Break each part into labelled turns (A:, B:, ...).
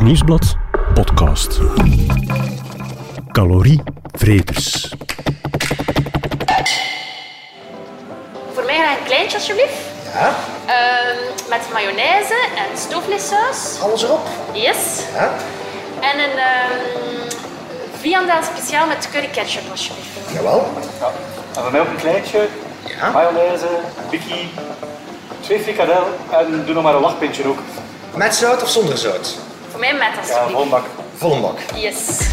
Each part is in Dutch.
A: Het Nieuwsblad podcast. Calorievreters.
B: Voor mij graag een kleintje, alsjeblieft.
C: Ja,
B: Ehm, met mayonaise en stoofvleessaus.
C: alles erop.
B: Yes.
C: Ja,
B: En een um, viandel speciaal met curry ketchup, alsjeblieft.
C: jawel.
D: Ja. En voor mij ook een kleintje,
C: Ja.
D: mayonaise, bikkie, twee frikadel en doe nog maar een lachpintje ook.
C: Met zout of zonder zout?
B: Voor mij met,
D: Ja,
B: alsjeblieft.
D: vol bak.
C: Volle bak.
B: Yes.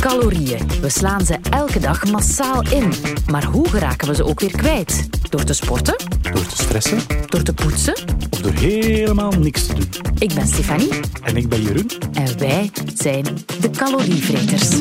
E: Calorieën. We slaan ze elke dag massaal in. Maar hoe geraken we ze ook weer kwijt? Door te sporten?
A: Door te stressen
E: Door te poetsen?
A: Door helemaal niks te doen.
E: Ik ben Stefanie
A: En ik ben Jeroen.
E: en wij zijn de calorievreters.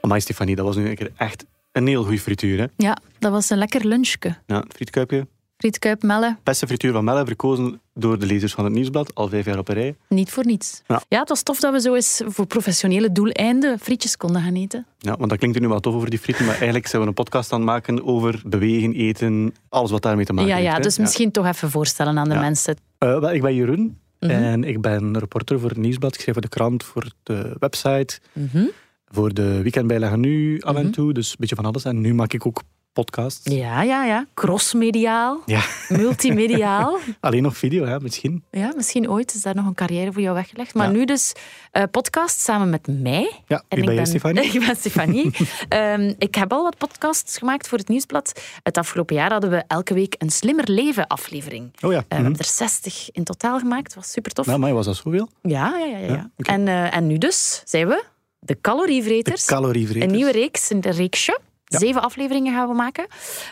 A: Amai Stefanie, dat was nu een keer echt een heel goede frituur. Hè?
E: Ja, dat was een lekker lunchje.
A: Ja, frietkuipje.
E: Frietkuip, mellen,
A: Beste frituur van Melle, verkozen door de lezers van het Nieuwsblad. Al vijf jaar op een rij.
E: niet voor niets.
A: Ja.
E: Ja, het was tof dat we zo eens voor professionele doeleinden frietjes konden gaan eten.
A: Ja, want dat klinkt nu wel tof over die frieten, maar eigenlijk zijn we een podcast aan het maken over bewegen, eten, alles wat daarmee te maken
E: Ja,
A: heeft.
E: ja,
A: hè.
E: dus misschien toch even voorstellen aan de
A: Ja.
E: mensen.
A: Eh, wel, ik ben Jeroen
E: Mhm.
A: en ik ben reporter voor het Nieuwsblad. Ik schrijf voor de krant, voor de website,
E: Mhm.
A: voor de weekendbijlagen nu af en
E: Mhm.
A: toe. Dus een beetje van alles. En nu maak ik ook podcasts.
E: Ja, ja, ja. Crossmediaal,
A: Ja,
E: multimediaal.
A: alleen nog video, hè, misschien.
E: Ja, misschien ooit is daar nog een carrière voor jou weggelegd. Maar
A: Ja.
E: nu dus eh, podcast samen met mij.
A: Ja,
E: En
A: wie ben
E: ik
A: jij, Stefanie?
E: Ik ben Stefanie. Ehm, ik heb al wat podcasts gemaakt voor het Nieuwsblad. Het afgelopen jaar hadden we elke week een Slimmer Leven aflevering.
A: Oh ja.
E: Eh, we
A: mhm.
E: hebben er 60 in totaal gemaakt. was super tof.
A: Nou, maar was dat zoveel?
E: Ja, ja, ja. ja. En, eh, en nu dus zijn we de Calorievreters.
A: De calorievreters.
E: Een nieuwe reeks, een reeksje.
A: Ja.
E: Zeven afleveringen gaan we maken.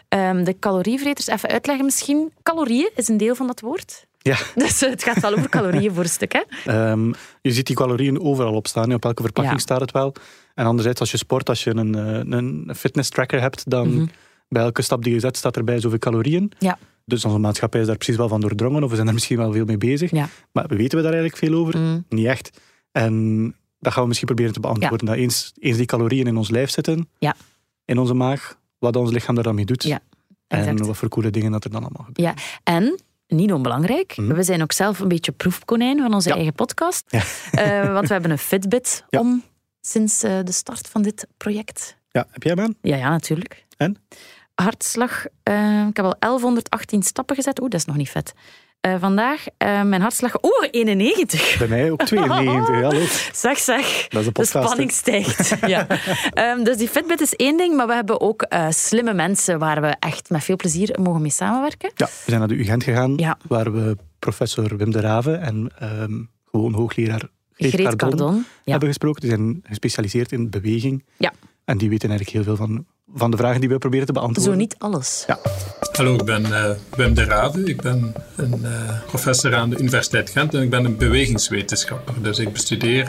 E: Ehm, de calorievreters, even uitleggen misschien. Calorieën is een deel van dat woord.
A: Ja.
E: Dus eh, het gaat wel over calorieën voor een stuk. Hè?
A: Ehm, je ziet die calorieën overal op staan. Op elke verpakking
E: Ja.
A: staat het wel. En anderzijds, als je sport, als je een, eh, een fitness tracker hebt, dan
E: Mhm.
A: bij elke stap die je zet, staat erbij zoveel calorieën.
E: Ja.
A: Dus onze maatschappij is daar precies wel van doordrongen, of we zijn er misschien wel veel mee bezig.
E: Ja.
A: Maar weten we daar eigenlijk veel over?
E: Mm.
A: Niet echt. En dat gaan we misschien proberen te beantwoorden. Dat eens, eens die calorieën in ons lijf zitten,
E: Ja.
A: In onze maag, wat ons lichaam er dan mee doet.
E: Ja,
A: en wat voor coole dingen dat er dan allemaal gebeuren.
E: Ja, en niet onbelangrijk,
A: Mhm.
E: we zijn ook zelf een beetje proefkonijn van onze
A: Ja.
E: eigen podcast.
A: Ja.
E: Eh, want we hebben een Fitbit
A: Ja.
E: om sinds eh, de start van dit project.
A: Ja, heb jij hem aan?
E: Ja, ja, natuurlijk.
A: En?
E: Hartslag, eh, ik heb al 1118 stappen gezet. Oeh, dat is nog niet vet. Eh, vandaag, eh, mijn hartslag, oeh, 91.
A: Bij mij ook 92. Hallo.
E: Zeg, zeg.
A: Dat is een
E: De
A: podcast. hè.
E: spanning stijgt. ja. Ehm, dus die Fitbit is één ding, maar we hebben ook eh, slimme mensen waar we echt met veel plezier mogen mee samenwerken.
A: Ja, we zijn naar de UGent gegaan,
E: Ja.
A: waar we professor Wim de Raven en ehm, gewoon hoogleraar Greet,
E: Greet
A: Cardon,
E: Cardon. Ja.
A: hebben gesproken. Die zijn gespecialiseerd in beweging.
E: Ja.
A: En die weten eigenlijk heel veel van, van de vragen die we proberen te beantwoorden.
E: Zo niet alles.
A: Ja.
F: Hallo, ik ben eh, Wim de Rave. Ik ben een eh, professor aan de Universiteit Gent en ik ben een bewegingswetenschapper. Dus ik bestudeer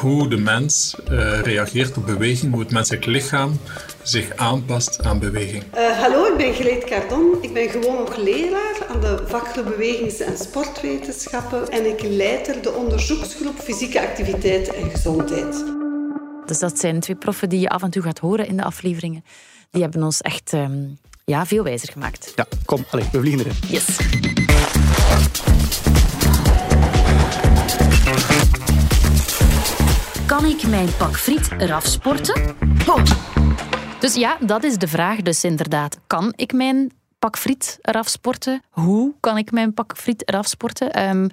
F: hoe de mens eh, reageert op beweging, hoe het menselijk lichaam zich aanpast aan beweging.
G: Eh, hallo, ik ben Geleed Cardon. Ik ben gewoon nog leraar aan de vakgroep Bewegings- en Sportwetenschappen en ik leid er de onderzoeksgroep Fysieke Activiteit en Gezondheid.
E: Dus dat zijn twee proffen die je af en toe gaat horen in de afleveringen. Die hebben ons echt ehm, ja, veel wijzer gemaakt.
A: Ja, kom, allez, we vliegen erin.
E: Yes. Kan ik mijn pak friet eraf sporten? Dus ja, dat is de vraag dus inderdaad. Kan ik mijn pak friet eraf sporten? Hoe kan ik mijn pak friet eraf sporten? Ehm,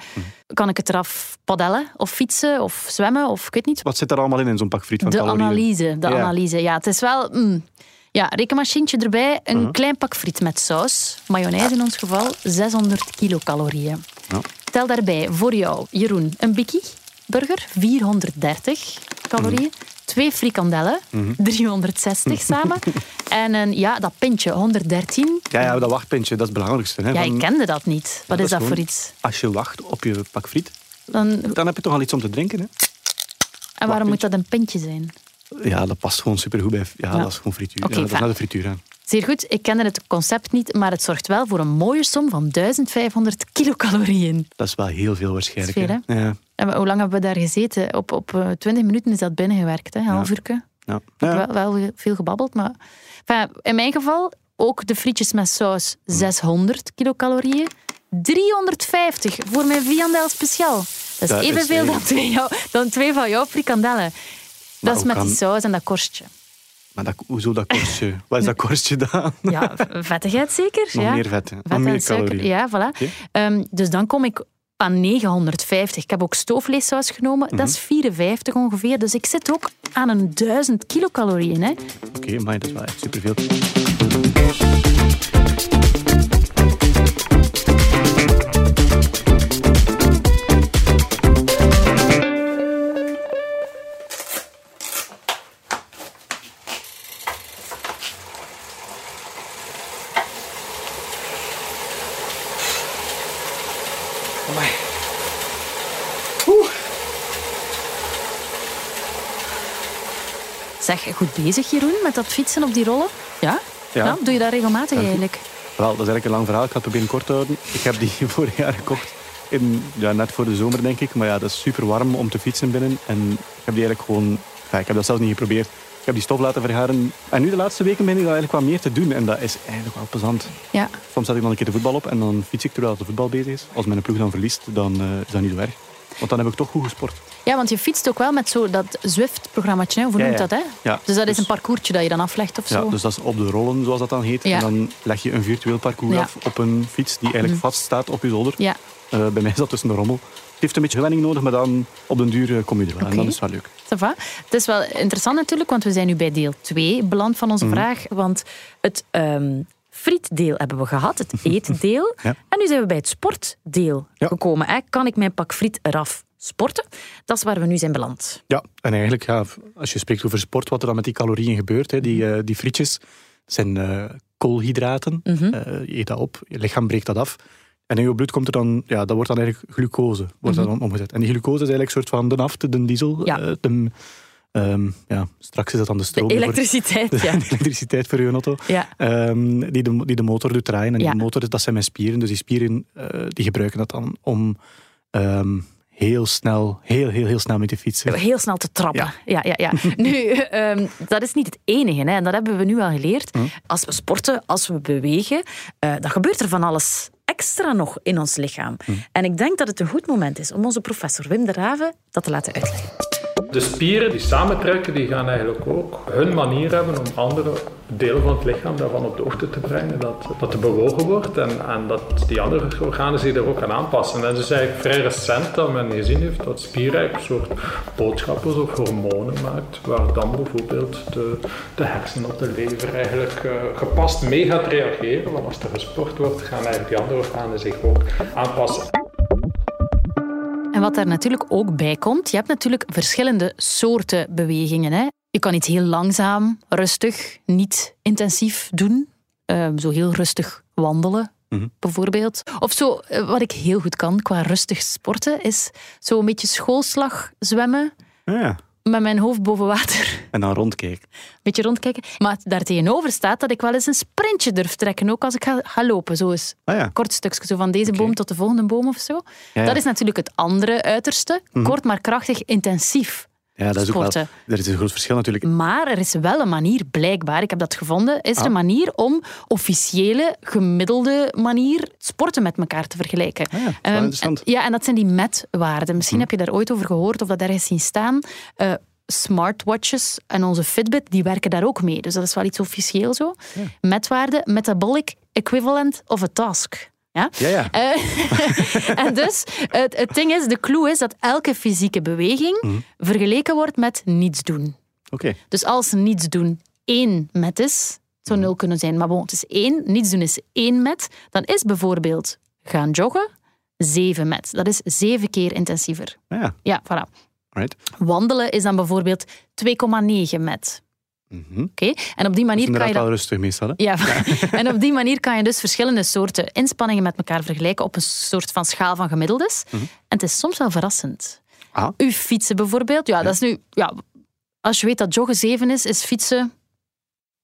E: Kan ik het eraf padellen of fietsen of zwemmen of ik weet niet.
A: Wat zit er allemaal in, in zo'n pak friet van
E: De
A: calorieën?
E: analyse, de
A: Ja.
E: analyse. Ja, het is wel... mm, ja, rekenmachientje erbij, een
A: Mhm.
E: klein pak friet met saus, mayonaise in ons geval, 600 kilocalorieën.
A: Ja.
E: Tel daarbij voor jou, Jeroen, een bikkie burger, 430 calorieën.
A: Mhm.
E: Twee frikandellen, 360 samen. En een, ja, dat pintje, 113.
A: Ja, ja, dat wachtpintje, dat is het belangrijkste. Hè,
E: Ja,
A: van-
E: ik kende dat niet. Wat is dat
A: is
E: voor iets?
A: Als je wacht op je pak friet,
E: Dan,
A: dan heb je toch al iets om te drinken. Hè?
E: en waarom moet dat een pintje zijn?
A: Ja, dat past gewoon supergoed bij... Ja,
E: Ja.
A: dat is gewoon frituur.
E: Oké,
A: ja, dat is naar de frituur aan.
E: Zeer goed, ik kende het concept niet, maar het zorgt wel voor een mooie som van 1500 kilocalorieën.
A: Dat is wel heel veel waarschijnlijk. Hè? Ja.
E: En hoe lang hebben we daar gezeten? Op, op eh, 20 minuten is dat binnengewerkt, hè? een half.
A: Ja. Ja.
E: wel, wel veel gebabbeld, maar... Enfin, in mijn geval, ook de frietjes met saus, 600 kilocalorieën. 350 voor mijn viandel speciaal. Dat is
A: Dat is
E: evenveel dan, twee, jou- dan twee van jouw frikandellen. Dat is met
A: kan-
E: die saus en dat korstje.
A: Maar dat, hoezo dat korstje? Wat is dat korstje dan?
E: Ja, vettigheid zeker.
A: Nog
E: ja.
A: meer vet, hè?
E: Vet
A: Nog
E: en
A: meer
E: suiker.
A: calorieën.
E: Ja, voilà. Ehm, dus dan kom ik aan 950. Ik heb ook stoofvleessaus genomen. Dat
A: Mhm.
E: is 54 ongeveer. Dus ik zit ook aan een 1000 kilocalorieën. Hè.
A: Oké, maar dat is wel echt superveel.
E: Zeg, goed bezig Jeroen met dat fietsen op die rollen? Ja?
A: Ja.
E: doe je dat regelmatig
A: Ja,
E: eigenlijk?
A: Wel, dat is eigenlijk een lang verhaal. Ik ga het proberen kort te houden. Ik heb die vorig jaar gekocht. In, ja, net voor de zomer, denk ik. Maar ja, dat is super warm om te fietsen binnen. En ik heb die eigenlijk gewoon... Ja, ik heb dat zelf niet geprobeerd. Ik heb die stof laten vergaren. En nu de laatste weken ben ik daar eigenlijk wat meer te doen. En dat is eigenlijk wel plezant.
E: Ja.
A: Soms zet ik dan een keer de voetbal op en dan fiets ik terwijl de voetbal bezig is. Als mijn ploeg dan verliest, dan eh, is dat niet zo erg. Want dan heb ik toch goed gesport.
E: ja, want je fietst ook wel met zo dat Zwift-programmaatje. hè? Hoe
A: Ja,
E: noemt
A: ja.
E: dat? Hè?
A: Ja,
E: dus dat is
A: dus-
E: een parcoursje dat je dan aflegt of
A: Ja,
E: zo.
A: dus dat is op de rollen, zoals dat dan heet.
E: Ja.
A: En dan leg je een virtueel parcours
E: Ja.
A: af op een fiets die eigenlijk vast staat op je zolder.
E: Ja.
A: Eh, bij mij is dat tussen de rommel. Het heeft een beetje gewenning nodig, maar dan op den duur eh, kom je er wel. En dat is wel leuk.
E: Het is wel interessant natuurlijk, want we zijn nu bij deel 2 beland van
A: Mhm.
E: onze vraag. Want het ehm, frietdeel hebben we gehad, het eetdeel.
A: Ja.
E: En nu zijn we bij het sportdeel
A: Ja.
E: gekomen. Hè. Kan ik mijn pak friet eraf sporten? Dat is waar we nu zijn beland.
A: Ja, en eigenlijk, ja, als je spreekt over sport, wat er dan met die calorieën gebeurt, hè, die, eh, die frietjes, zijn eh, koolhydraten.
E: Mhm.
A: Eh, je eet dat op, je lichaam breekt dat af. En in je bloed komt er dan, ja, dat wordt dan eigenlijk glucose wordt dat dan omgezet. En die glucose is eigenlijk een soort van de naft, de diesel.
E: Mhm. Ja.
A: de, ehm, ja, straks is dat dan de
E: De
A: stroom. voor-
E: elektriciteit, ja.
A: de elektriciteit voor je auto.
E: ja.
A: Ehm, die, de, die de motor doet draaien. En
E: Ja.
A: die motor, dat zijn mijn spieren. Dus die spieren eh, die gebruiken dat dan om ehm, heel snel, heel, heel, heel snel met te fietsen.
E: Heel snel te trappen. Ja. Ja, ja, nu, dat is niet het enige. Hè. En dat hebben we nu al geleerd. Als we sporten, als we bewegen, eh, dan gebeurt er van alles extra nog in ons lichaam. En ik denk dat het een goed moment is om onze professor Wim de Raven dat te laten uitleggen.
F: De spieren die samentrekken, die gaan eigenlijk ook hun manier hebben om andere delen van het lichaam daarvan op de hoogte te brengen. Dat, dat er bewogen wordt en, en dat die andere organen zich daar ook aan aanpassen. En het is eigenlijk vrij recent dat men gezien heeft dat spieren een soort boodschappers of hormonen maakt, waar dan bijvoorbeeld de, de hersenen of de lever eigenlijk eh, gepast mee gaat reageren. Want als er gesport wordt, gaan eigenlijk die andere organen zich ook aanpassen.
E: En wat daar natuurlijk ook bij komt, je hebt natuurlijk verschillende soorten bewegingen. Hè. Je kan iets heel langzaam, rustig, niet intensief doen. Ehm, zo heel rustig wandelen,
A: Mhm.
E: bijvoorbeeld. Of zo, eh, wat ik heel goed kan qua rustig sporten, is zo een beetje schoolslag zwemmen
A: Ah, ja.
E: Met mijn hoofd boven water.
A: En dan rondkijken.
E: Een beetje rondkijken. Maar daartegenover staat dat ik wel eens een sprintje durf trekken, ook als ik ga, ga lopen. Zo eens
A: Ah ja.
E: kort stukje, zo van deze boom tot de volgende boom of zo.
A: Ja, ja.
E: Dat is natuurlijk het andere uiterste. Kort maar krachtig, intensief.
A: Ja, dat is ook wel, er is een groot verschil natuurlijk.
E: Maar er is wel een manier, blijkbaar, ik heb dat gevonden, is er een manier om officiële, gemiddelde manier sporten met elkaar te vergelijken.
A: Ah ja,
E: Ehm, en, ja, en dat zijn die MET-waarden. Misschien
A: Hm.
E: heb je daar ooit over gehoord of dat ergens zien staan. Eh, smartwatches en onze Fitbit, die werken daar ook mee. Dus dat is wel iets officieel zo. MET-waarde, metabolic equivalent of a task. Ja?
A: Ja, ja.
E: Eh, en dus, het, het ding is, de clue is dat elke fysieke beweging
A: Hm.
E: vergeleken wordt met niets doen.
A: Oké.
E: Dus als niets doen één met is, het zou
A: Mhm.
E: nul kunnen zijn, maar bon, het is één, niets doen is één met, dan is bijvoorbeeld gaan joggen zeven met. Dat is zeven keer intensiever.
A: Ah, ja.
E: Ja, voilà.
A: Right.
E: Wandelen is dan bijvoorbeeld 2,9 met.
A: Mhm.
E: Oké? En op die manier kan je dan...
A: wel rustig meestal. Hè?
E: Ja, en op die manier kan je dus verschillende soorten inspanningen met elkaar vergelijken op een soort van schaal van gemiddeldes. En het is soms wel verrassend.
A: Mhm. Ah.
E: Uw fietsen bijvoorbeeld, ja, dat is nu... Ja, Als je weet dat joggen 7 is, is fietsen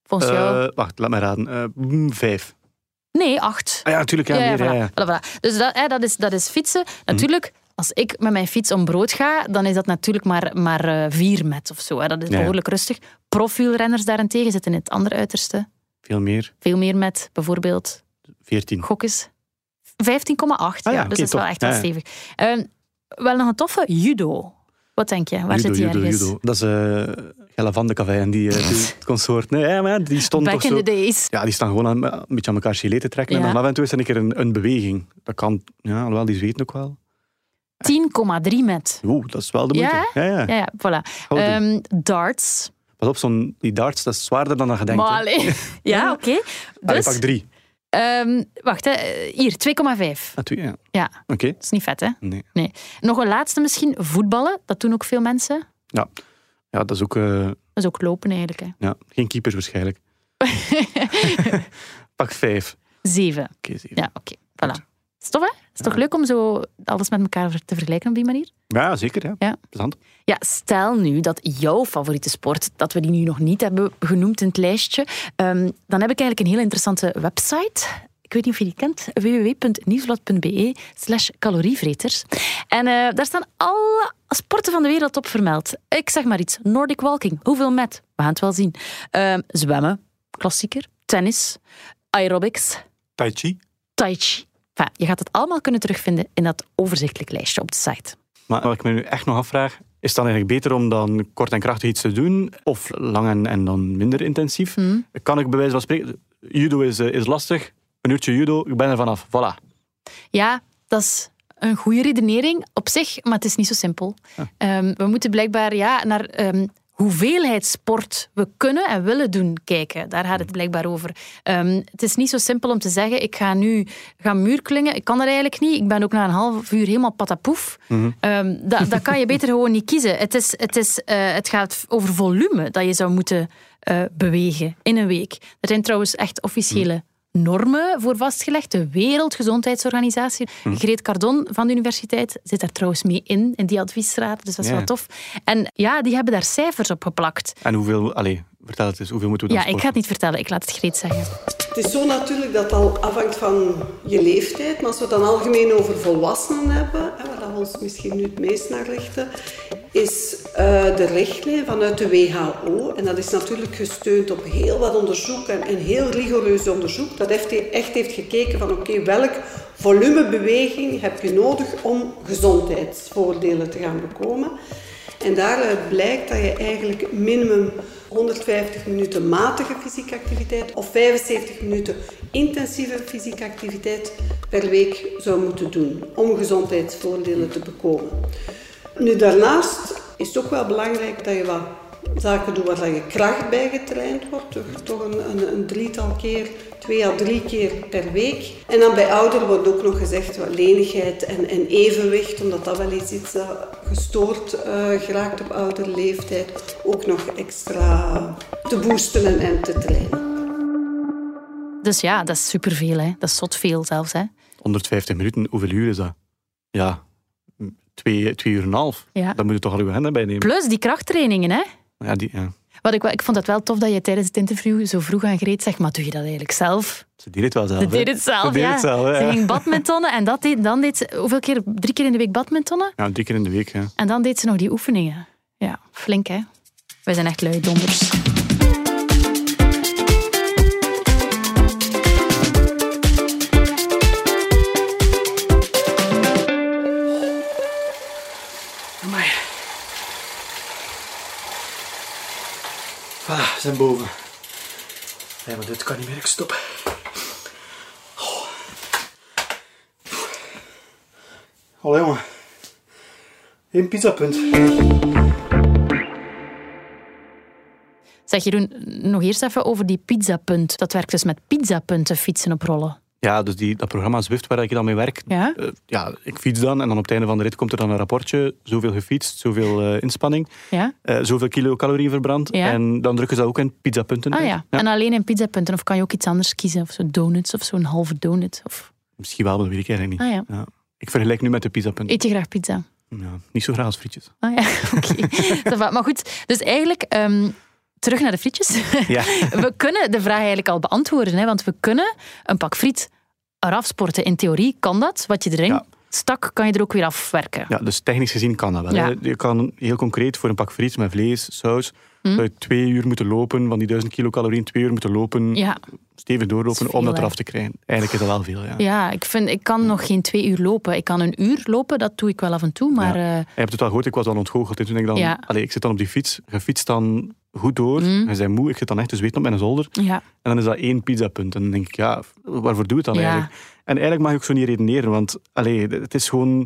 E: volgens jou...
A: Eh, wacht, laat me raden. Eh, mm, vijf.
E: Nee, 8.
A: Ah ja, natuurlijk. Ja, meer, ja,
E: voilà.
A: ja.
E: Voilà, voilà. Dus dat, hè, dat, is, dat is fietsen. Natuurlijk, als ik met mijn fiets om brood ga, dan is dat natuurlijk maar, maar eh, vier met of zo. Hè. Dat is behoorlijk rustig. Profielrenners daarentegen zitten in het andere uiterste.
A: Veel meer.
E: Veel meer met, bijvoorbeeld,
A: Veertien.
E: gok eens. 15,8.
A: Ah ja,
E: ja, dus dat is wel echt wel
A: Ja,
E: stevig. Ehm, wel nog een toffe judo. Wat denk je? Waar
A: judo,
E: zit die
A: judo,
E: ergens?
A: judo. Dat is eh Gella van de Café en die, eh, die consort. Nee, maar die stond
E: Back
A: toch
E: in
A: zo...
E: the days.
A: Ja, die staan gewoon aan, een beetje aan elkaar gilet te trekken.
E: Ja.
A: En dan af en toe is er een keer een, een beweging. Dat kan, ja, alhoewel, die zweten ook wel.
E: 10,3 met.
A: Oeh, dat is wel de moeite. Ja, ja.
E: Ja, ja, voilà. Ehm, darts.
A: Pas op, zo'n, die darts, dat is zwaarder dan je denkt.
E: Maar
A: hè.
E: allee. Ja, oké.
A: Allee,
E: Dus,
A: pak drie.
E: ehm, wacht, hè. hier, 2,5.
A: Ah, ja.
E: Ja,
A: Oké.
E: dat is niet vet, hè?
A: Nee.
E: Nee. Nog een laatste misschien, voetballen. Dat doen ook veel mensen.
A: Ja. ja, dat is ook... eh,
E: Dat is ook lopen eigenlijk. Hè.
A: ja, geen keepers waarschijnlijk. pak vijf.
E: Zeven.
A: Oké, zeven.
E: Ja, oké. Voilà. Is tof, hè? Is toch leuk om zo alles met elkaar te vergelijken op die manier?
A: Ja, zeker. Ja.
E: Ja.
A: Plezant.
E: Ja, stel nu dat jouw favoriete sport, dat we die nu nog niet hebben genoemd in het lijstje, ehm, dan heb ik eigenlijk een heel interessante website. Ik weet niet of je die kent, www.nieuwsblad.be slash calorievreters. En eh, daar staan alle sporten van de wereld op vermeld. Ik zeg maar iets. Nordic walking, hoeveel met? We gaan het wel zien. Ehm, zwemmen, klassieker. Tennis, aerobics,
A: Tai chi.
E: tai chi. Enfin, je gaat het allemaal kunnen terugvinden in dat overzichtelijk lijstje op de site.
A: Maar wat ik me nu echt nog afvraag, is het dan eigenlijk beter om dan kort en krachtig iets te doen, of lang en, en dan minder intensief?
E: Hmm.
A: Kan ik bij wijze van spreken... Judo is, eh, is lastig. Een uurtje judo, ik ben er vanaf. Voilà.
E: Ja, dat is een goede redenering op zich, maar het is niet zo simpel. Ehm, we moeten blijkbaar ja, naar ehm, hoeveelheid sport we kunnen en willen doen kijken. Daar gaat het blijkbaar over. Ehm, het is niet zo simpel om te zeggen, ik ga nu gaan muurklingen. Ik kan dat eigenlijk niet. Ik ben ook na een half uur helemaal patapoef. Ehm, dat, dat kan je beter gewoon niet kiezen. Het, is, het, is, eh, het gaat over volume dat je zou moeten eh, bewegen in een week. Er zijn trouwens echt officiële normen voor vastgelegd. De Wereldgezondheidsorganisatie. Greet Cardon van de universiteit zit daar trouwens mee in, in die adviesraad. Dus dat is
A: Ja.
E: wel tof. En ja, die hebben daar cijfers op geplakt.
A: En hoeveel... Allee, vertel het eens. Hoeveel moeten we dan
E: Ja, ik ga het niet vertellen. Ik laat het Greet zeggen.
G: Het is zo natuurlijk dat het al afhangt van je leeftijd. Maar als we het dan algemeen over volwassenen hebben, hè, waar we ons misschien nu het meest naar richten, is eh, de richtlijn vanuit de WHO. En dat is natuurlijk gesteund op heel wat onderzoek en een heel rigoureus onderzoek. Dat heeft, echt heeft gekeken van oké, welk volume beweging heb je nodig om gezondheidsvoordelen te gaan bekomen. En daaruit blijkt dat je eigenlijk minimum 150 minuten matige fysieke activiteit of 75 minuten intensieve fysieke activiteit per week zou moeten doen om gezondheidsvoordelen te bekomen. Nu, daarnaast is het ook wel belangrijk dat je wat zaken doet waar je kracht bij getraind wordt. Toch, een, een, een drietal keer, twee à drie keer per week. En dan bij ouder wordt ook nog gezegd wat lenigheid en, en evenwicht, omdat dat wel iets is dat gestoord eh, geraakt op oudere leeftijd, ook nog extra te boosten en, en te trainen.
E: Dus ja, dat is superveel. Hè. Dat is zot veel zelfs. Hè.
A: 150 minuten, hoeveel uur is dat? Ja, twee, twee uur en een half.
E: Ja.
A: Dan moet je toch al je handen bij nemen.
E: Plus die krachttrainingen. Hè.
A: Ja, die, ja.
E: Wat ik, ik vond het wel tof dat je tijdens het interview zo vroeg aan Greet zegt, maar doe je dat eigenlijk zelf?
A: Ze deed het wel zelf.
E: Ze deed het zelf,
A: Ze
E: ja.
A: het zelf,
E: Ze ging badmintonnen en dat deed, dan deed ze... Hoeveel keer? Drie keer in de week badmintonnen?
A: Ja, drie keer in de week. Ja.
E: En dan deed ze nog die oefeningen. Ja, flink hè. Wij zijn echt lui donders.
A: Zijn boven. Nee, maar dit kan niet meer. Ik stop. Oh. Allee, jongen. Eén pizzapunt.
E: Zeg Jeroen, nog eerst even over die pizzapunt. Dat werkt dus met pizzapunten fietsen op rollen.
A: Ja, dus die, dat programma Zwift waar ik dan mee werk.
E: Ja?
A: eh, ja, ik fiets dan en dan op het einde van de rit komt er dan een rapportje. Zoveel gefietst, zoveel eh, inspanning,
E: Ja?
A: eh, zoveel kilocalorieën verbrand.
E: Ja.
A: En dan drukken ze dat ook in pizzapunten.
E: Ah ja. En alleen in pizzapunten. Of kan je ook iets anders kiezen? Of zo donuts of zo'n halve donut. Of...
A: Misschien wel, maar dat weet ik eigenlijk niet.
E: Ah ja.
A: Ik vergelijk nu met de pizzapunten.
E: Eet je graag pizza?
A: Ja, niet zo graag als frietjes.
E: Ah ja, oké. Maar goed, dus eigenlijk... ehm, terug naar de frietjes.
A: Ja.
E: We kunnen de vraag eigenlijk al beantwoorden, hè, want we kunnen een pak friet eraf sporten. In theorie kan dat. Wat je erin
A: Ja.
E: stak, kan je er ook weer afwerken.
A: Ja, dus technisch gezien kan dat wel.
E: Ja.
A: Je kan heel concreet voor een pak friet met vlees, saus,
E: Hm.
A: zou je twee uur moeten lopen, van die duizend kilocalorieën, twee uur moeten lopen,
E: Ja,
A: stevig doorlopen
E: veel,
A: om dat eraf te krijgen. Eigenlijk is dat wel veel, ja.
E: ja ik, vind, ik kan nog geen twee uur lopen. Ik kan een uur lopen, dat doe ik wel af en toe. Maar eh,
A: Je hebt het al gehoord, ik was al ontgoocheld. En toen denk ik dan,
E: Ja.
A: allee, ik zit dan op die fiets, je fietst dan goed door,
E: Mm.
A: je bent moe, ik zit dan echt te zweten op mijn zolder.
E: ja,
A: En dan is dat één pizzapunt. En dan denk ik, ja, waarvoor doe je het dan
E: Ja.
A: eigenlijk? En eigenlijk mag je ook zo niet redeneren, want allee, het is gewoon...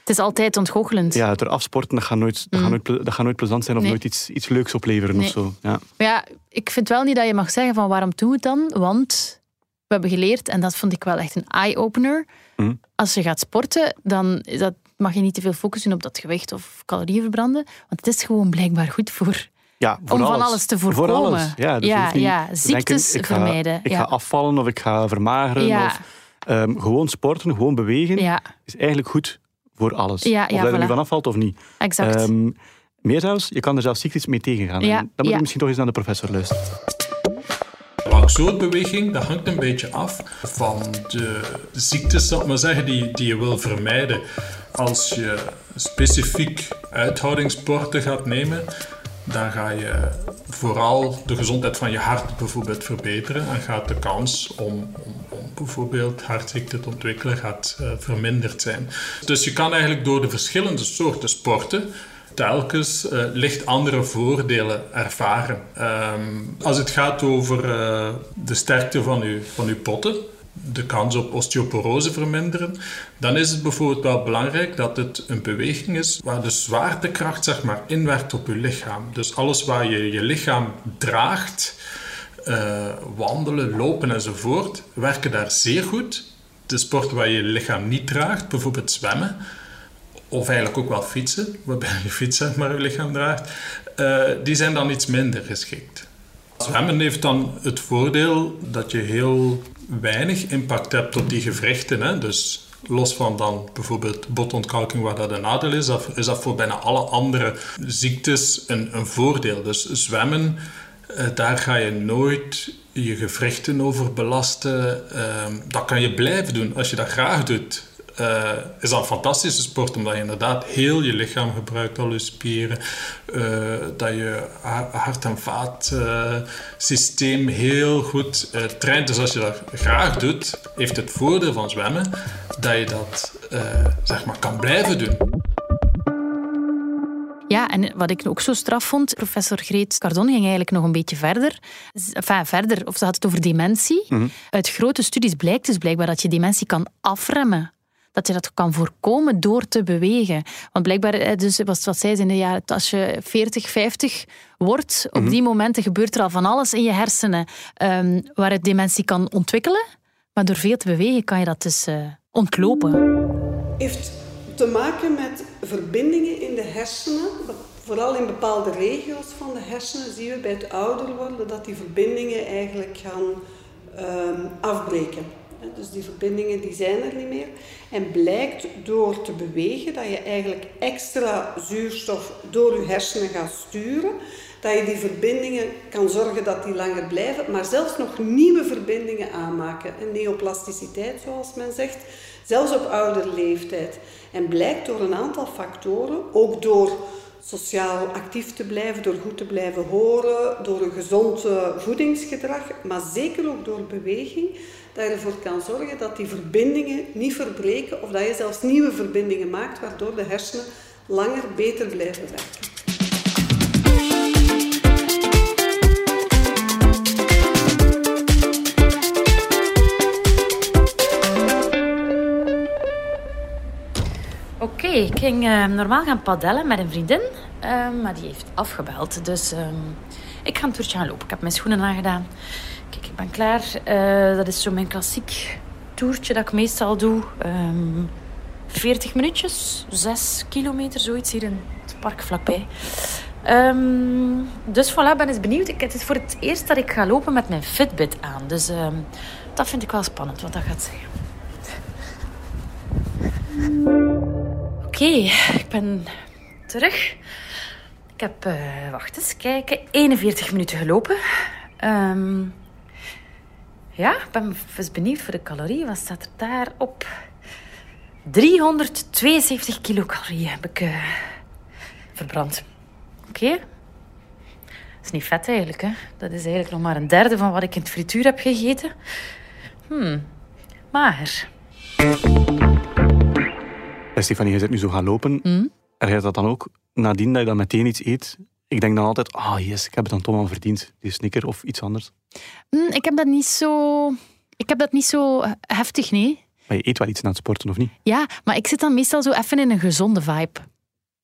E: het is altijd ontgoochelend.
A: Ja, het eraf sporten, dat gaat nooit, dat
E: Mm.
A: gaat nooit, ple- dat gaat nooit plezant zijn of
E: Nee.
A: nooit iets, iets leuks opleveren
E: Nee.
A: of zo. Ja.
E: Maar ja, ik vind wel niet dat je mag zeggen van waarom doen we het dan? Want we hebben geleerd, en dat vond ik wel echt een eye-opener.
A: Mhm.
E: Als je gaat sporten, dan is dat, mag je niet te veel focussen op dat gewicht of calorieën verbranden. Want het is gewoon blijkbaar goed voor...
A: Ja, voor
E: Om van
A: alles.
E: te
A: Voor
E: voorkomen.
A: alles. Ja, dus
E: Ja,
A: niet
E: ziektes
A: ik ga,
E: vermijden,
A: Ik
E: ja.
A: ga afvallen of ik ga vermageren.
E: Ja.
A: Of, ehm, gewoon sporten, gewoon bewegen
E: Ja,
A: is eigenlijk goed voor alles.
E: Ja,
A: of dat er nu van afvalt of niet.
E: exact.
A: Ehm, meer zelfs, je kan er zelfs ziektes mee tegengaan. Dan moet
E: ja.
A: je misschien toch eens naar de professor luisteren.
F: Welk soort beweging, dat hangt een beetje af van de ziektes, zal ik maar zeggen, die, die je wil vermijden. Als je specifiek uithoudingssporten gaat nemen, dan ga je vooral de gezondheid van je hart bijvoorbeeld verbeteren en gaat de kans om, om, om bijvoorbeeld hartziekte te ontwikkelen gaat, eh, verminderd zijn. Dus je kan eigenlijk door de verschillende soorten sporten telkens eh, licht andere voordelen ervaren. Ehm, als het gaat over eh, de sterkte van uw, van uw potten, de kans op osteoporose verminderen, dan is het bijvoorbeeld wel belangrijk dat het een beweging is waar de zwaartekracht zeg maar, inwerkt op uw lichaam. Dus alles waar je je lichaam draagt, eh, wandelen, lopen enzovoort, werken daar zeer goed. De sporten waar je je lichaam niet draagt, bijvoorbeeld zwemmen, of eigenlijk ook wel fietsen, waarbij je fietsen maar je lichaam draagt, eh, die zijn dan iets minder geschikt. Zwemmen heeft dan het voordeel dat je heel weinig impact hebt op die gewrichten. Hè? Dus los van dan bijvoorbeeld botontkalking, waar dat een nadeel is, is dat voor bijna alle andere ziektes een, een voordeel. Dus zwemmen, eh, daar ga je nooit je gewrichten over belasten. Ehm, dat kan je blijven doen als je dat graag doet. Eh, is dat een fantastische sport, omdat je inderdaad heel je lichaam gebruikt, al je spieren, eh, dat je ha- hart- en vaatsysteem heel goed eh, traint. Dus als je dat graag doet, heeft het voordeel van zwemmen dat je dat eh, zeg maar kan blijven doen.
E: Ja, en wat ik ook zo straf vond, professor Greet Cardon ging eigenlijk nog een beetje verder. Enfin, verder, of ze had het over dementie.
A: Mhm.
E: Uit grote studies blijkt dus blijkbaar dat je dementie kan afremmen. Dat je dat kan voorkomen door te bewegen. Want blijkbaar, eh, dus was wat zij zei in de jaren, als je 40, 50 wordt, op
A: Mhm.
E: die momenten gebeurt er al van alles in je hersenen ehm, waar het dementie kan ontwikkelen. Maar door veel te bewegen kan je dat dus eh, ontlopen.
G: heeft te maken met verbindingen in de hersenen. Vooral in bepaalde regio's van de hersenen zien we bij het ouder worden dat die verbindingen eigenlijk gaan ehm, afbreken. Dus die verbindingen die zijn er niet meer. En blijkt door te bewegen dat je eigenlijk extra zuurstof door je hersenen gaat sturen. Dat je die verbindingen kan zorgen dat die langer blijven, maar zelfs nog nieuwe verbindingen aanmaken. Een neoplasticiteit, zoals men zegt, zelfs op oudere leeftijd. En blijkt door een aantal factoren, ook door sociaal actief te blijven, door goed te blijven horen, door een gezond voedingsgedrag, maar zeker ook door beweging, dat je ervoor kan zorgen dat die verbindingen niet verbreken of dat je zelfs nieuwe verbindingen maakt, waardoor de hersenen langer beter blijven werken.
E: Ik ging eh, normaal gaan padellen met een vriendin, eh, maar die heeft afgebeld. Dus ehm, ik ga een toertje gaan lopen. Ik heb mijn schoenen aangedaan. Kijk, ik ben klaar. Eh, dat is zo mijn klassiek toertje dat ik meestal doe. Ehm 40 minuutjes, 6 kilometer, zoiets hier in het park vlakbij. Ehm, dus voilà, ben eens benieuwd. Ik, het is voor het eerst dat ik ga lopen met mijn Fitbit aan. Dus ehm, dat vind ik wel spannend, wat dat gaat zeggen. Oké, ik ben terug. Ik heb, uh, wacht eens, kijken, 41 minuten gelopen. Ehm, ja, ik ben eens benieuwd voor de calorieën. Wat staat er daar op? 372 kilocalorieën heb ik uh, verbrand. Oké. Dat is niet vet eigenlijk, hè. Dat is eigenlijk nog maar een derde van wat ik in het frituur heb gegeten. Hmm,
A: Stefanie, je zit nu zo gaan lopen.
E: Mm.
A: En je dat dan ook nadien dat je dan meteen iets eet? Ik denk dan altijd, ah oh yes, ik heb het dan toch al verdiend. Die snicker of iets anders.
E: Mm, ik heb dat niet zo... Ik heb dat niet zo heftig, nee.
A: Maar je eet wel iets na het sporten, of niet?
E: Ja, maar ik zit dan meestal zo even in een gezonde vibe.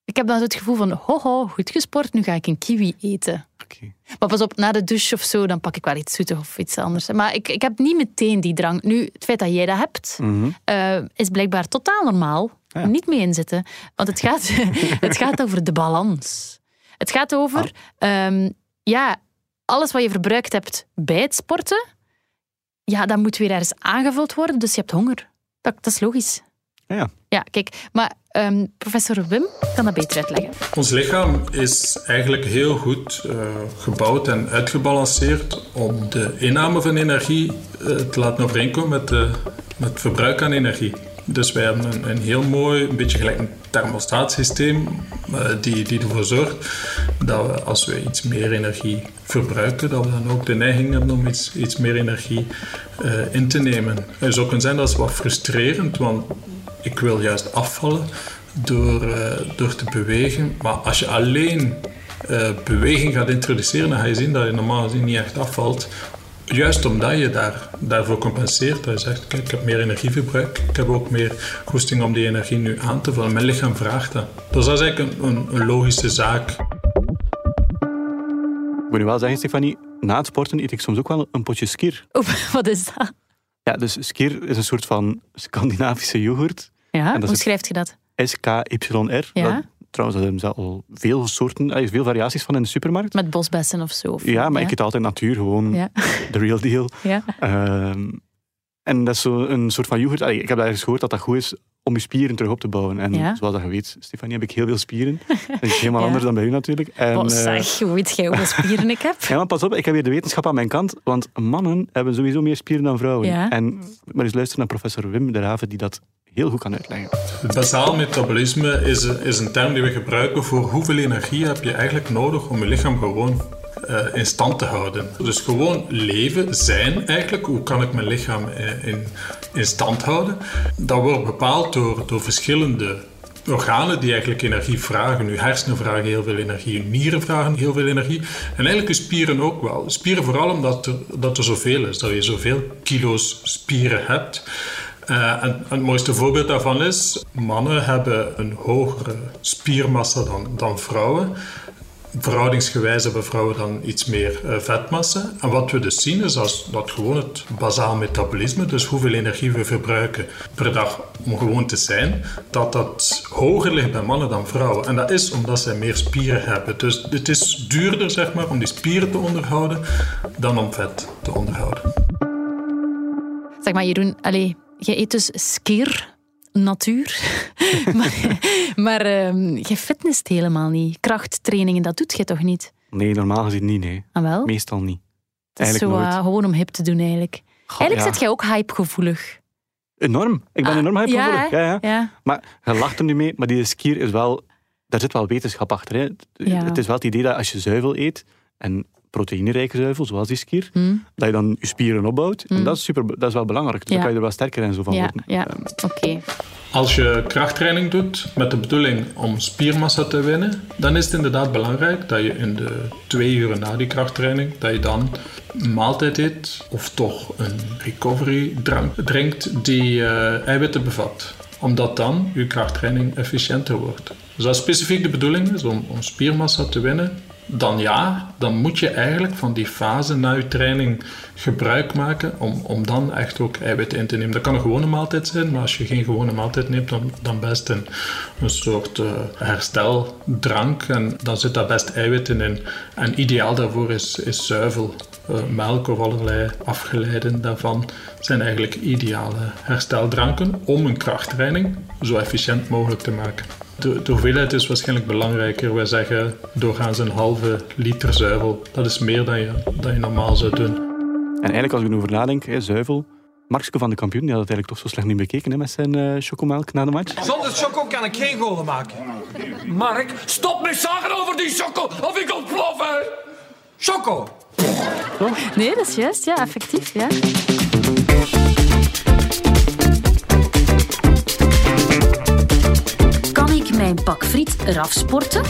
E: Ik heb dan zo het gevoel van, ho, ho goed gesport, nu ga ik een kiwi eten.
A: Okay.
E: Maar pas op, na de douche of zo, dan pak ik wel iets zoetig of iets anders. Maar ik, ik heb niet meteen die drang. Nu, het feit dat jij dat hebt,
A: Mhm.
E: uh, is blijkbaar totaal normaal.
A: Ja.
E: Niet mee inzitten. Want het gaat, het gaat over de balans. Het gaat over, um, ja, alles wat je verbruikt hebt bij het sporten, ja, dat moet weer ergens aangevuld worden. Dus je hebt honger. Dat, dat is logisch.
A: Ja, ja.
E: Ja, kijk, maar um, professor Wim kan dat beter uitleggen.
F: Ons lichaam is eigenlijk heel goed uh, gebouwd en uitgebalanceerd om de inname van energie uh, te laten overeenkomen met, de, met het verbruik aan energie. Dus wij hebben een, heel mooi, een beetje gelijk een thermostaatsysteem, uh, die, die ervoor zorgt dat we als we iets meer energie verbruiken, dat we dan ook de neiging hebben om iets, iets meer energie uh, in te nemen. Het zou kunnen zijn dat is wat frustrerend, want ik wil juist afvallen door, uh, door te bewegen. Maar als je alleen beweging gaat introduceren, dan ga je zien dat je normaal gezien niet echt afvalt. Juist omdat je daar, daarvoor compenseert. Dat je zegt, kijk, ik heb meer energieverbruik. Ik heb ook meer goesting om die energie nu aan te vullen. Mijn lichaam vraagt dat. Dus dat is eigenlijk een, een, een logische zaak.
A: Ik moet nu wel zeggen, Stefanie, na het sporten eet ik soms ook wel een potje skier.
E: Wat is dat?
A: Ja, dus skier is een soort van Scandinavische yoghurt.
E: Ja, hoe schrijft je dat?
A: S-K-Y-R.
E: Ja?
A: Dat, trouwens, daar zijn al veel soorten, er veel variaties van in de supermarkt.
E: Met bosbessen of zo? Of,
A: ja, maar ik eet altijd natuur, gewoon
E: Ja.
A: de real deal.
E: Ja.
A: Ehm, en dat is zo een soort van yoghurt. Allee, ik heb ergens gehoord dat dat goed is om je spieren terug op te bouwen. En
E: Ja.
A: zoals dat je weet, Stefanie, heb ik heel veel spieren. Dat is helemaal
E: Ja.
A: anders dan bij u natuurlijk. En,
E: Wat
A: eh,
E: zeg, hoe weet jij hoeveel spieren ik heb?
A: ja, maar pas op, ik heb weer de wetenschap aan mijn kant. Want mannen hebben sowieso meer spieren dan vrouwen.
E: Ja.
A: En maar eens luisteren naar professor Wim de Raven, die dat heel goed kan uitleggen.
F: Het basaal metabolisme is, is een term die we gebruiken voor hoeveel energie heb je eigenlijk nodig om je lichaam gewoon eh, in stand te houden. Dus gewoon leven, zijn eigenlijk. Hoe kan ik mijn lichaam eh, in, in stand houden? Dat wordt bepaald door, door verschillende organen die eigenlijk energie vragen. Uw hersenen vragen heel veel energie, uw nieren vragen heel veel energie. En eigenlijk uw spieren ook wel. Spieren vooral omdat er, dat er zoveel is, dat je zoveel kilo's spieren hebt. En, en het mooiste voorbeeld daarvan is, mannen hebben een hogere spiermassa dan, dan vrouwen. Verhoudingsgewijs hebben vrouwen dan iets meer eh, vetmassa. En wat we dus zien is als, dat gewoon het bazaal metabolisme, dus hoeveel energie we verbruiken per dag om gewoon te zijn, dat dat hoger ligt bij mannen dan vrouwen. En dat is omdat zij meer spieren hebben. Dus het is duurder zeg maar, om die spieren te onderhouden dan om vet te onderhouden.
E: Zeg maar, Jeroen, allez, jij eet dus skier, natuur. maar maar ehm, je fitnesst helemaal niet. Krachttrainingen, dat doet je toch niet?
A: Nee, normaal gezien niet, nee.
E: Ah, wel?
A: Meestal niet.
E: Het is zo
A: Eigenlijk nooit.
E: eh, gewoon om hip te doen, eigenlijk. Eigenlijk
A: ja.
E: zit jij ook hypegevoelig.
A: Enorm. Ik ben
E: Ah,
A: enorm hypergevoelig.
E: ja?
A: Ja, ja. Maar je lacht er nu mee, maar die skier is wel... Daar zit wel wetenschap achter. Hè.
E: Ja.
A: Het is wel het idee dat als je zuivel eet, en proteïnerijke zuivel, zoals die skier,
E: Hm.
A: dat je dan je spieren opbouwt. En
E: Mm.
A: dat is, super, dat is wel belangrijk.
E: Ja.
A: dan kan je er wel sterker en zo van
E: Ja,
A: worden.
E: ja. Oké.
F: Als je krachttraining doet met de bedoeling om spiermassa te winnen, dan is het inderdaad belangrijk dat je in de twee uur na die krachttraining, dat je dan een maaltijd eet of toch een recovery drank drinkt die eh, eiwitten bevat. Omdat dan je krachttraining efficiënter wordt. Dus als specifiek de bedoeling is om, om spiermassa te winnen, dan ja, dan moet je eigenlijk van die fase na je training gebruik maken om, om dan echt ook eiwitten in te nemen. Dat kan een gewone maaltijd zijn, maar als je geen gewone maaltijd neemt, dan, dan best een, een soort eh, hersteldrank. En dan zit daar best eiwitten in. En ideaal daarvoor is, is zuivel. Eh, melk of allerlei afgeleiden daarvan zijn eigenlijk ideale hersteldranken om een krachttraining zo efficiënt mogelijk te maken. De, de hoeveelheid is waarschijnlijk belangrijker. Wij zeggen doorgaans een halve liter zuivel. Dat is meer dan je, dan je normaal zou doen.
A: En eigenlijk, als ik erover nadenk, hè, zuivel. Markske van de kampioen, die had het eigenlijk toch zo slecht niet bekeken hè, met zijn eh chocomelk na de match.
H: Zonder choco kan ik geen golen maken. Mark, stop met zagen over die choco of ik ontplof, hè. Choco.
E: Nee, dat is juist. Ja, effectief. Ja. Mijn pak friet eraf sporten?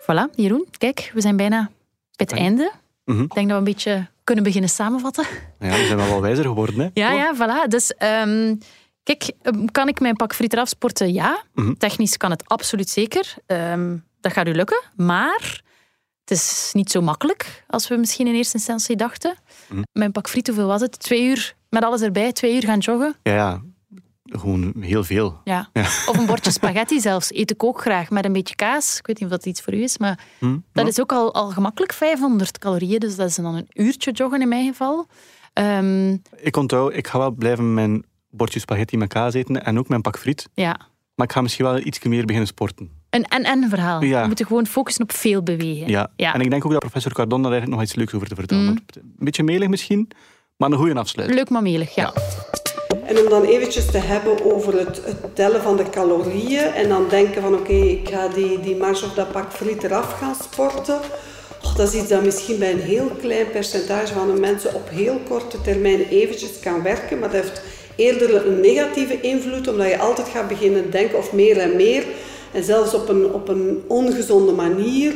E: Voilà, Jeroen. Kijk, we zijn bijna bij het einde.
A: Mhm.
E: Ik denk dat we een beetje kunnen beginnen samenvatten.
A: Ja, we zijn wel wijzer geworden. Hè.
E: Ja, ja, voilà. Dus ehm, kijk, ehm, kan ik mijn pak friet eraf sporten? Ja.
A: Mhm.
E: Technisch kan het absoluut zeker. Ehm, dat gaat u lukken. Maar het is niet zo makkelijk als we misschien in eerste instantie dachten.
A: Mhm.
E: Mijn pak friet, hoeveel was het? Twee uur met alles erbij, twee uur gaan joggen.
A: Ja, ja, gewoon heel veel.
E: Ja.
A: Ja.
E: Of een bordje spaghetti zelfs. Eet ik ook graag met een beetje kaas. Ik weet niet of dat iets voor u is, maar
A: Hm?
E: dat is ook al, al gemakkelijk 500 calorieën. Dus dat is dan een uurtje joggen in mijn geval. Ehm,
A: Ik onthoud, ik ga wel blijven mijn bordje spaghetti met kaas eten en ook mijn pak friet.
E: ja,
A: Maar ik ga misschien wel iets meer beginnen sporten.
E: een en-en verhaal.
A: Ja.
E: We moeten gewoon focussen op veel bewegen.
A: Ja.
E: Ja.
A: En ik denk ook dat professor Cardon daar eigenlijk nog iets leuks over te vertellen.
E: Mm.
A: had. Een beetje melig misschien, maar een goede afsluiting.
E: Leuk maar melig, ja.
G: En om dan eventjes te hebben over het, tellen van de calorieën en dan denken van oké, ik ga die, die marge of dat pak friet eraf gaan sporten. Dat is iets dat misschien bij een heel klein percentage van de mensen op heel korte termijn eventjes kan werken, maar dat heeft eerder een negatieve invloed omdat je altijd gaat beginnen denken of meer en meer en zelfs op een, op een ongezonde manier.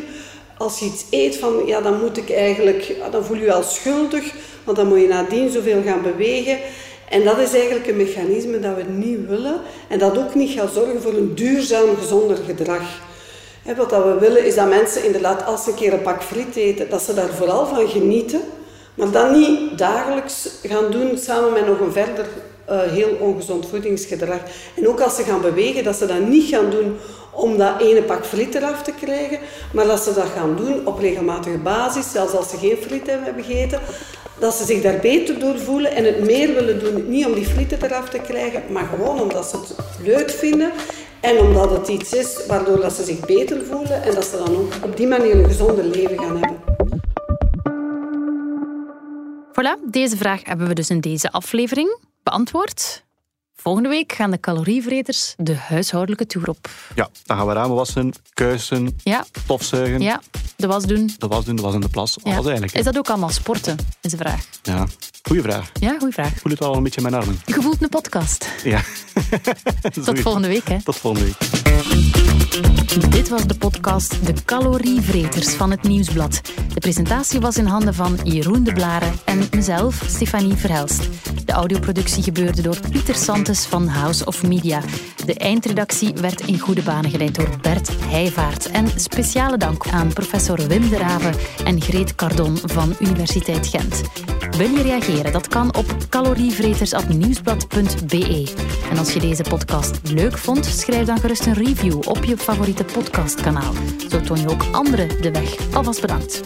G: Als je iets eet van, ja, dan moet ik eigenlijk, ja, dan voel je je al schuldig, want dan moet je nadien zoveel gaan bewegen. En dat is eigenlijk een mechanisme dat we niet willen en dat ook niet gaat zorgen voor een duurzaam gezonder gedrag. Wat dat we willen is dat mensen inderdaad als ze een keer een pak friet eten, dat ze daar vooral van genieten, maar dat niet dagelijks gaan doen samen met nog een verder eh, heel ongezond voedingsgedrag. En ook als ze gaan bewegen, dat ze dat niet gaan doen om dat ene pak friet eraf te krijgen, maar dat ze dat gaan doen op regelmatige basis, zelfs als ze geen friet hebben gegeten, dat ze zich daar beter door voelen en het meer willen doen, niet om die frieten eraf te krijgen, maar gewoon omdat ze het leuk vinden en omdat het iets is waardoor dat ze zich beter voelen en dat ze dan ook op die manier een gezonder leven gaan hebben.
E: Voilà, deze vraag hebben we dus in deze aflevering beantwoord. Volgende week gaan de calorievreters de huishoudelijke tour op.
A: Ja, dan gaan we ramen wassen, kuisen,
E: Ja,
A: stofzuigen,
E: ja de was doen.
A: de was doen, de was in de plas.
E: Ja.
A: Alles eigenlijk. hè.
E: Is dat ook allemaal sporten? Is de vraag.
A: Ja, goeie vraag.
E: Ja, goede vraag.
A: Ik voel het al een beetje in mijn armen.
E: Je voelt een podcast.
A: Ja.
E: Tot volgende week, hè.
A: Tot volgende week.
E: Dit was de podcast De Calorievreters van het Nieuwsblad. De presentatie was in handen van Jeroen de Blaren en mezelf, Stefanie Verhelst. De audioproductie gebeurde door Pieter Santes van House of Media. De eindredactie werd in goede banen geleid door Bert Heijvaart. En speciale dank aan professor Wim de Rave en Greet Cardon van Universiteit Gent. Wil je reageren? Dat kan op calorievreters.nieuwsblad.be. En als je deze podcast leuk vond, schrijf dan gerust een review op je favoriete podcastkanaal. Zo toon je ook anderen de weg. Alvast bedankt.